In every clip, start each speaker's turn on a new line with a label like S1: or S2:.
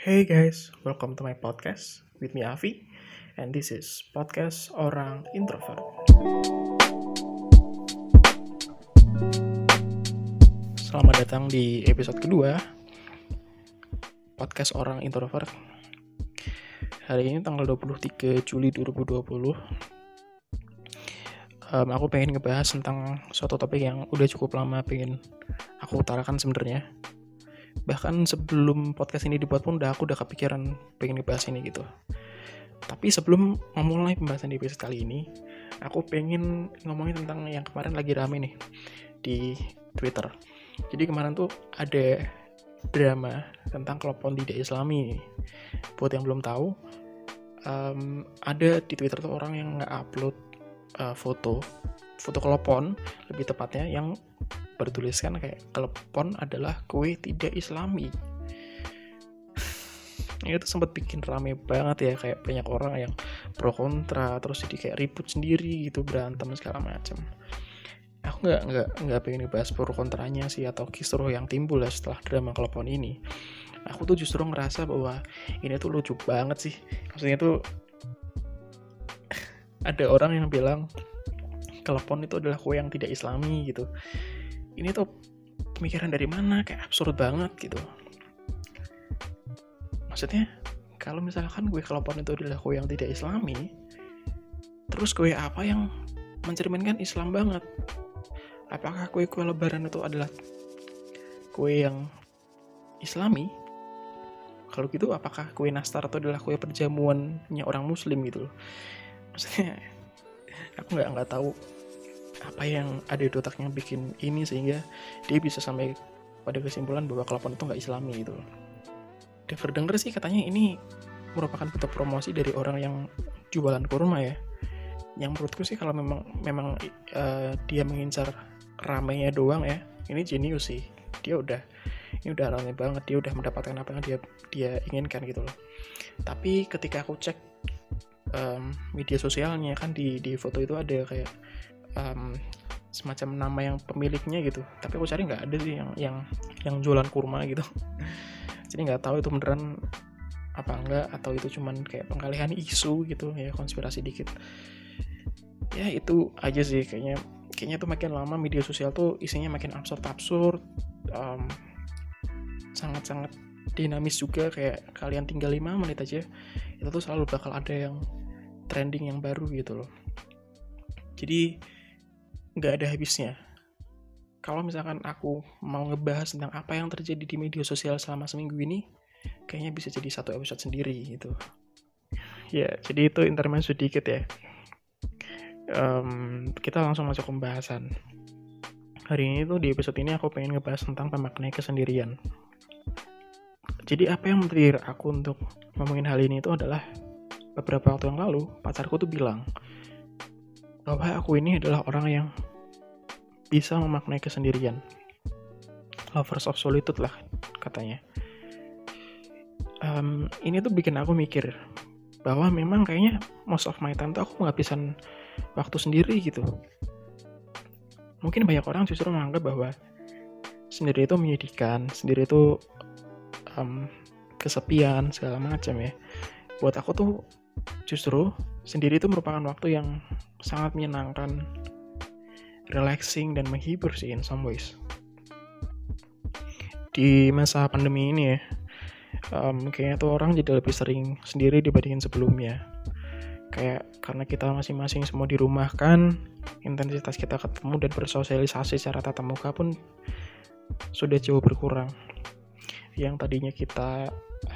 S1: Hey guys, welcome to my podcast with me Avi and this is podcast orang introvert. Selamat datang di episode kedua podcast orang introvert. Hari ini tanggal 23 Juli 2020. Um, aku pengen ngebahas tentang suatu topik yang udah cukup lama pengen aku utarakan sebenarnya bahkan sebelum podcast ini dibuat pun udah aku udah kepikiran pengen ngebahas ini gitu. Tapi sebelum memulai pembahasan di episode kali ini aku pengen ngomongin tentang yang kemarin lagi rame nih di Twitter. Jadi kemarin tuh ada drama tentang kelopon tidak islami. Buat yang belum tahu um, ada di Twitter tuh orang yang nggak upload uh, foto foto kelopon lebih tepatnya yang bertuliskan kayak kelopon adalah kue tidak islami. Itu sempat bikin rame banget ya kayak banyak orang yang pro kontra terus jadi kayak ribut sendiri gitu berantem segala macam aku nggak nggak nggak pengen bahas pro kontranya sih atau kisruh yang timbul ya setelah drama kelopon ini. Aku tuh justru ngerasa bahwa ini tuh lucu banget sih. Maksudnya tuh ada orang yang bilang kelepon itu adalah kue yang tidak islami gitu ini tuh pemikiran dari mana? Kayak absurd banget gitu. Maksudnya kalau misalkan kue kelepon itu adalah kue yang tidak islami terus kue apa yang mencerminkan Islam banget? Apakah kue-kue lebaran itu adalah kue yang islami? Kalau gitu apakah kue nastar itu adalah kue perjamuannya orang muslim gitu loh? Maksudnya aku nggak nggak tahu apa yang ada di otaknya bikin ini sehingga dia bisa sampai pada kesimpulan bahwa kelopon itu nggak islami gitu Dengar denger sih katanya ini merupakan bentuk promosi dari orang yang jualan kurma ya. Yang menurutku sih kalau memang memang uh, dia mengincar ramenya doang ya ini jenius sih. Dia udah ini udah rame banget dia udah mendapatkan apa yang dia dia inginkan gitu loh. Tapi ketika aku cek um, media sosialnya kan di di foto itu ada kayak um, semacam nama yang pemiliknya gitu. Tapi aku cari nggak ada sih yang yang yang jualan kurma gitu. Jadi nggak tahu itu beneran apa enggak atau itu cuman kayak pengalihan isu gitu ya konspirasi dikit. Ya itu aja sih kayaknya. Kayaknya tuh makin lama media sosial tuh isinya makin absurd absurd um, sangat sangat dinamis juga. Kayak kalian tinggal 5 menit aja itu tuh selalu bakal ada yang trending yang baru gitu loh. Jadi nggak ada habisnya. Kalau misalkan aku mau ngebahas tentang apa yang terjadi di media sosial selama seminggu ini, kayaknya bisa jadi satu episode sendiri gitu. Ya, jadi itu intermezzo sedikit ya. Um, kita langsung masuk pembahasan. Hari ini tuh di episode ini aku pengen ngebahas tentang pemaknai kesendirian. Jadi apa yang men aku untuk ngomongin hal ini itu adalah beberapa waktu yang lalu pacarku tuh bilang bahwa aku ini adalah orang yang bisa memaknai kesendirian. Lovers of solitude lah katanya. Um, ini tuh bikin aku mikir bahwa memang kayaknya most of my time tuh aku ngabisin waktu sendiri gitu. Mungkin banyak orang justru menganggap bahwa sendiri itu menyedihkan, sendiri itu um, kesepian segala macam ya. Buat aku tuh justru sendiri itu merupakan waktu yang sangat menyenangkan, relaxing, dan menghibur sih in some ways. Di masa pandemi ini ya, um, kayaknya tuh orang jadi lebih sering sendiri dibandingin sebelumnya. Kayak karena kita masing-masing semua di rumah kan, intensitas kita ketemu dan bersosialisasi secara tatap muka pun sudah jauh berkurang. Yang tadinya kita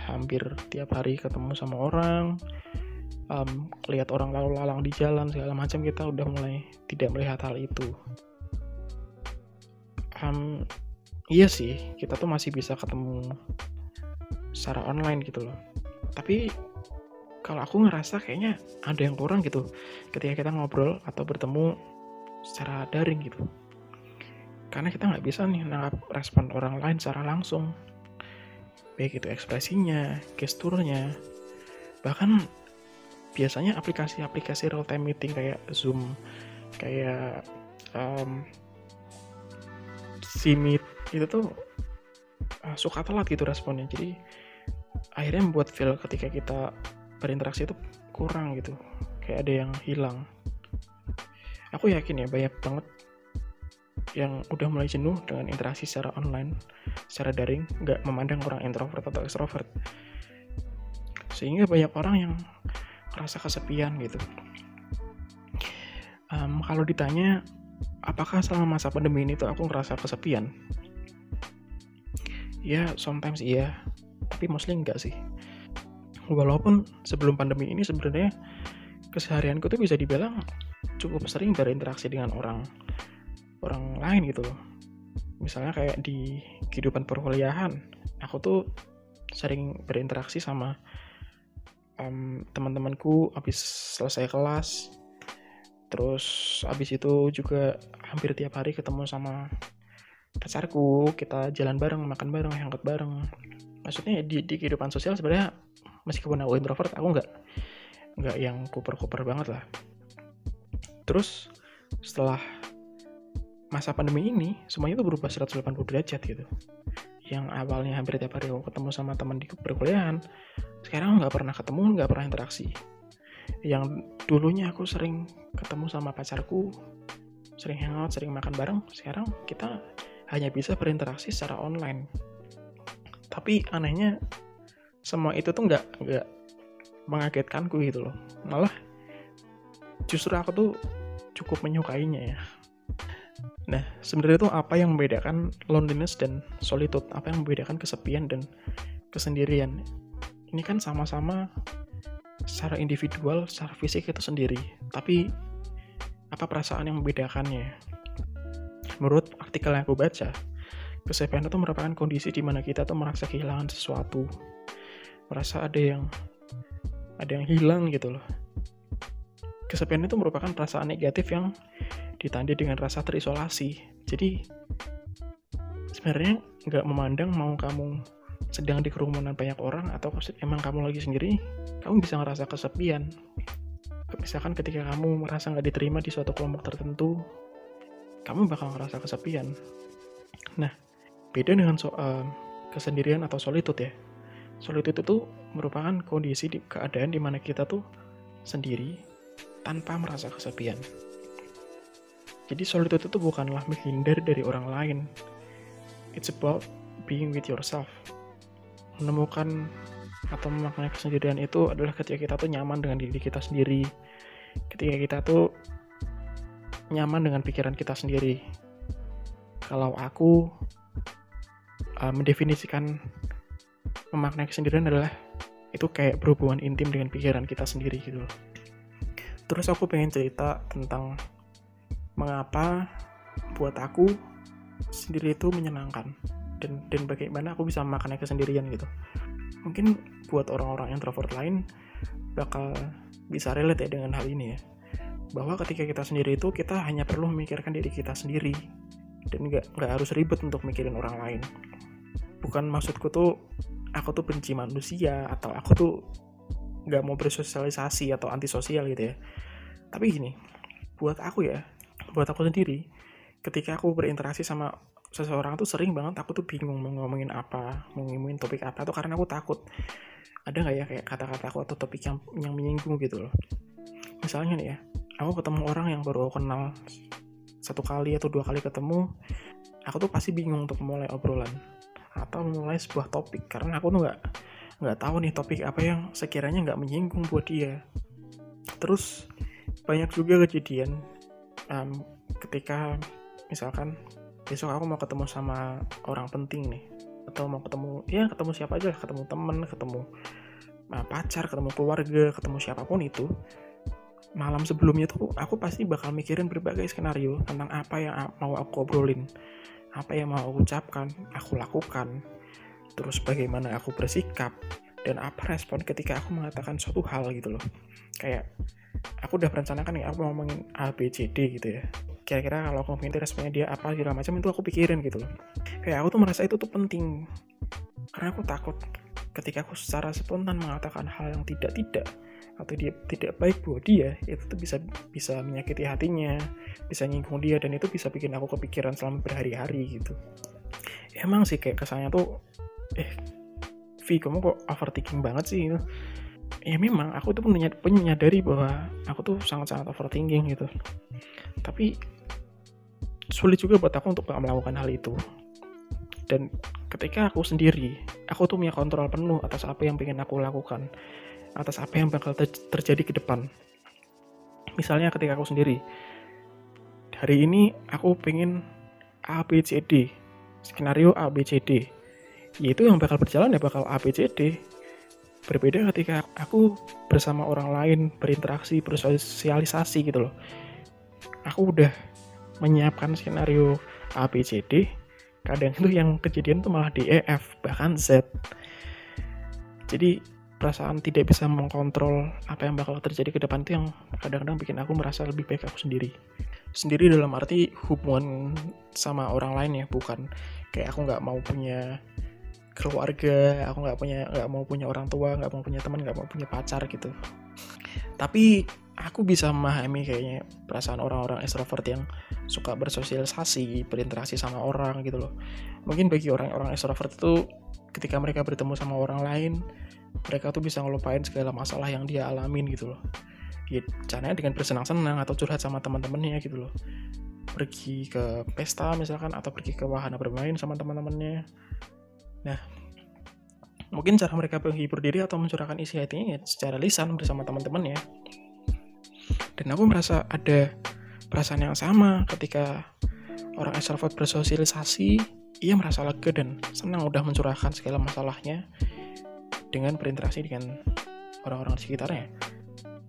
S1: hampir tiap hari ketemu sama orang, um, lihat orang lalu lalang di jalan segala macam kita udah mulai tidak melihat hal itu. Um, iya sih kita tuh masih bisa ketemu secara online gitu loh. Tapi kalau aku ngerasa kayaknya ada yang kurang gitu ketika kita ngobrol atau bertemu secara daring gitu. Karena kita nggak bisa nih nangkap respon orang lain secara langsung. Baik itu ekspresinya gesturnya bahkan biasanya aplikasi-aplikasi real time meeting kayak Zoom, kayak um, Meet itu tuh uh, suka telat gitu responnya. Jadi akhirnya membuat feel ketika kita berinteraksi itu kurang gitu kayak ada yang hilang aku yakin ya banyak banget yang udah mulai jenuh dengan interaksi secara online, secara daring, nggak memandang orang introvert atau extrovert. Sehingga banyak orang yang merasa kesepian gitu. Um, kalau ditanya, apakah selama masa pandemi ini tuh aku ngerasa kesepian? Ya, sometimes iya, tapi mostly enggak sih. Walaupun sebelum pandemi ini sebenarnya keseharianku tuh bisa dibilang cukup sering berinteraksi dengan orang orang lain gitu misalnya kayak di kehidupan perkuliahan aku tuh sering berinteraksi sama um, teman-temanku habis selesai kelas terus habis itu juga hampir tiap hari ketemu sama pacarku. Kita jalan bareng makan bareng hangout bareng. Maksudnya di, di kehidupan sosial sebenarnya meskipun aku introvert aku nggak nggak yang kuper-kuper banget lah. Terus setelah masa pandemi ini semuanya tuh berubah 180 derajat gitu. Yang awalnya hampir tiap hari aku ketemu sama teman di perkuliahan sekarang nggak pernah ketemu nggak pernah interaksi yang dulunya aku sering ketemu sama pacarku sering hangout sering makan bareng sekarang kita hanya bisa berinteraksi secara online tapi anehnya semua itu tuh nggak nggak mengagetkanku gitu loh malah justru aku tuh cukup menyukainya ya Nah, sebenarnya itu apa yang membedakan loneliness dan solitude? Apa yang membedakan kesepian dan kesendirian? Ini kan sama-sama secara individual, secara fisik itu sendiri. Tapi apa perasaan yang membedakannya? Menurut artikel yang aku baca, kesepian itu merupakan kondisi di mana kita tuh merasa kehilangan sesuatu. Merasa ada yang ada yang hilang gitu loh. Kesepian itu merupakan perasaan negatif yang ditandai dengan rasa terisolasi. Jadi sebenarnya nggak memandang mau kamu sedang di kerumunan banyak orang atau emang kamu lagi sendiri, kamu bisa ngerasa kesepian. Misalkan ketika kamu merasa nggak diterima di suatu kelompok tertentu, kamu bakal ngerasa kesepian. Nah, beda dengan soal kesendirian atau solitude ya. Solitude itu merupakan kondisi di keadaan di mana kita tuh sendiri tanpa merasa kesepian. Jadi solitude itu bukanlah menghindar dari orang lain. It's about being with yourself. Menemukan atau memaknai kesendirian itu adalah ketika kita tuh nyaman dengan diri kita sendiri. Ketika kita tuh nyaman dengan pikiran kita sendiri. Kalau aku uh, mendefinisikan memaknai kesendirian adalah itu kayak berhubungan intim dengan pikiran kita sendiri gitu. Terus aku pengen cerita tentang mengapa buat aku sendiri itu menyenangkan dan dan bagaimana aku bisa makannya kesendirian gitu. Mungkin buat orang-orang introvert lain bakal bisa relate ya dengan hal ini ya. Bahwa ketika kita sendiri itu kita hanya perlu memikirkan diri kita sendiri dan nggak nggak harus ribet untuk mikirin orang lain. Bukan maksudku tuh aku tuh benci manusia atau aku tuh nggak mau bersosialisasi atau antisosial gitu ya. Tapi gini buat aku ya buat aku sendiri ketika aku berinteraksi sama seseorang tuh sering banget aku tuh bingung mau ngomongin apa mau ngomongin topik apa tuh karena aku takut. Ada nggak ya kayak kata-kata aku atau topik yang yang menyinggung gitu loh. Misalnya nih ya aku ketemu orang yang baru aku kenal satu kali atau dua kali ketemu aku tuh pasti bingung untuk mulai obrolan atau memulai sebuah topik karena aku tuh nggak nggak tahu nih topik apa yang sekiranya nggak menyinggung buat dia. Terus banyak juga kejadian um, ketika misalkan besok aku mau ketemu sama orang penting nih. Atau mau ketemu ya ketemu siapa aja ketemu temen ketemu uh, pacar ketemu keluarga ketemu siapa pun itu. Malam sebelumnya tuh aku pasti bakal mikirin berbagai skenario tentang apa yang mau aku obrolin. Apa yang mau aku ucapkan aku lakukan. Terus bagaimana aku bersikap dan apa respon ketika aku mengatakan suatu hal gitu loh. Kayak aku udah merencanakan nih aku mau ngomongin A B C D gitu ya kira-kira kalau aku ngomongin responnya dia apa segala macam itu aku pikirin gitu loh. Kayak aku tuh merasa itu tuh penting. Karena aku takut ketika aku secara spontan mengatakan hal yang tidak tidak atau dia tidak baik buat dia itu tuh bisa bisa menyakiti hatinya bisa nyinggung dia dan itu bisa bikin aku kepikiran selama berhari-hari gitu. Emang sih kayak kesannya tuh eh V kamu kok overthinking banget sih gitu. ya memang aku tuh menyadari bahwa aku tuh sangat-sangat overthinking gitu. Tapi sulit juga buat aku untuk gak melakukan hal itu. Dan ketika aku sendiri aku tuh punya kontrol penuh atas apa yang pengen aku lakukan atas apa yang bakal ter terjadi ke depan. Misalnya ketika aku sendiri hari ini aku pengen A skenario A yaitu yang bakal berjalan ya bakal A berbeda ketika aku bersama orang lain berinteraksi bersosialisasi gitu loh. Aku udah menyiapkan skenario A B C D. Kadang itu yang kejadian tuh malah di EF bahkan Z. Jadi perasaan tidak bisa mengkontrol apa yang bakal terjadi ke depan itu yang kadang-kadang bikin aku merasa lebih baik aku sendiri. Sendiri dalam arti hubungan sama orang lain ya bukan kayak aku nggak mau punya keluarga aku nggak punya nggak mau punya orang tua nggak mau punya teman nggak mau punya pacar gitu. Tapi aku bisa memahami kayaknya perasaan orang-orang extrovert yang suka bersosialisasi, berinteraksi sama orang gitu loh. Mungkin bagi orang-orang extrovert itu ketika mereka bertemu sama orang lain, mereka tuh bisa ngelupain segala masalah yang dia alamin gitu loh. Ya, caranya dengan bersenang-senang atau curhat sama teman-temannya gitu loh. Pergi ke pesta misalkan atau pergi ke wahana bermain sama teman-temannya. Nah, mungkin cara mereka menghibur diri atau mencurahkan isi hatinya ya secara lisan bersama teman-temannya dan aku merasa ada perasaan yang sama ketika orang extrovert bersosialisasi. Ia merasa lega dan senang udah mencurahkan segala masalahnya dengan berinteraksi dengan orang-orang di sekitarnya.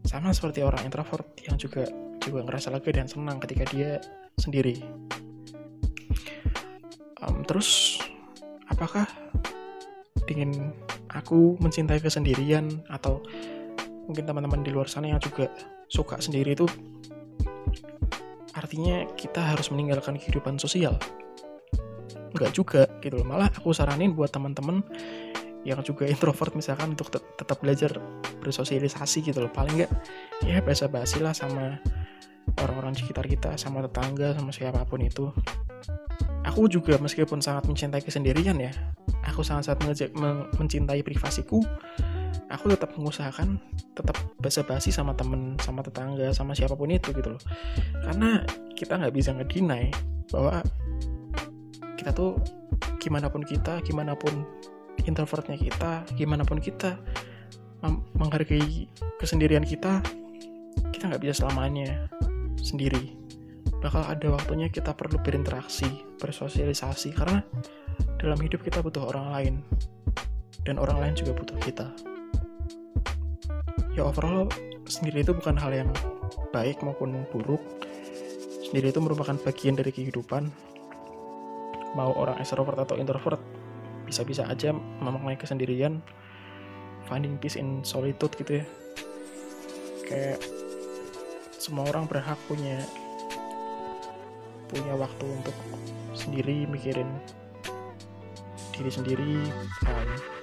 S1: Sama seperti orang introvert yang juga juga ngerasa lega dan senang ketika dia sendiri. Um, terus apakah dengan aku mencintai kesendirian atau mungkin teman-teman di luar sana yang juga suka sendiri itu artinya kita harus meninggalkan kehidupan sosial. Nggak juga gitu loh. Malah aku saranin buat teman-teman yang juga introvert misalkan untuk tet tetap belajar bersosialisasi gitu loh. Paling nggak ya biasa basi lah sama orang-orang sekitar kita sama tetangga sama siapa pun itu. Aku juga meskipun sangat mencintai kesendirian ya aku sangat-sangat mencintai privasiku aku tetap mengusahakan tetap basa-basi sama temen sama tetangga sama siapa pun itu gitu loh. Karena kita nggak bisa ngedinai bahwa kita tuh gimana pun kita gimana pun introvertnya kita gimana pun kita menghargai kesendirian kita kita nggak bisa selamanya sendiri. Bakal ada waktunya kita perlu berinteraksi bersosialisasi karena dalam hidup kita butuh orang lain dan orang lain juga butuh kita ya overall sendiri itu bukan hal yang baik maupun buruk. Sendiri itu merupakan bagian dari kehidupan. Mau orang extrovert atau introvert bisa-bisa aja memaknai kesendirian. Finding peace in solitude gitu ya. Kayak semua orang berhak punya punya waktu untuk sendiri mikirin diri sendiri um,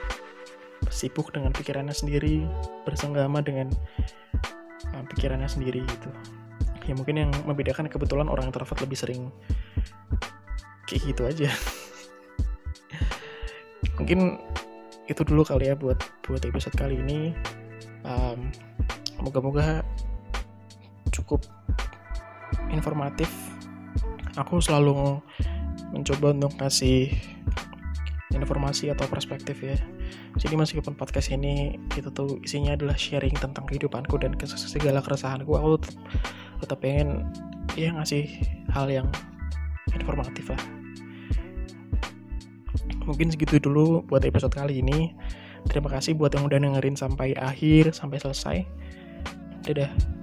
S1: sibuk dengan pikirannya sendiri bersenggama dengan uh, pikirannya sendiri gitu. Ya mungkin yang membedakan kebetulan orang introvert lebih sering kayak gitu aja. Mungkin itu dulu kali ya buat buat episode kali ini. Um, moga-moga cukup informatif. Aku selalu mencoba untuk kasih informasi atau perspektif ya. Jadi meskipun podcast ini itu tuh isinya adalah sharing tentang kehidupanku dan segala keresahanku aku tetap, tetap pengen ya ngasih hal yang informatif lah. Mungkin segitu dulu buat episode kali ini. Terima kasih buat yang udah dengerin sampai akhir sampai selesai. Dadah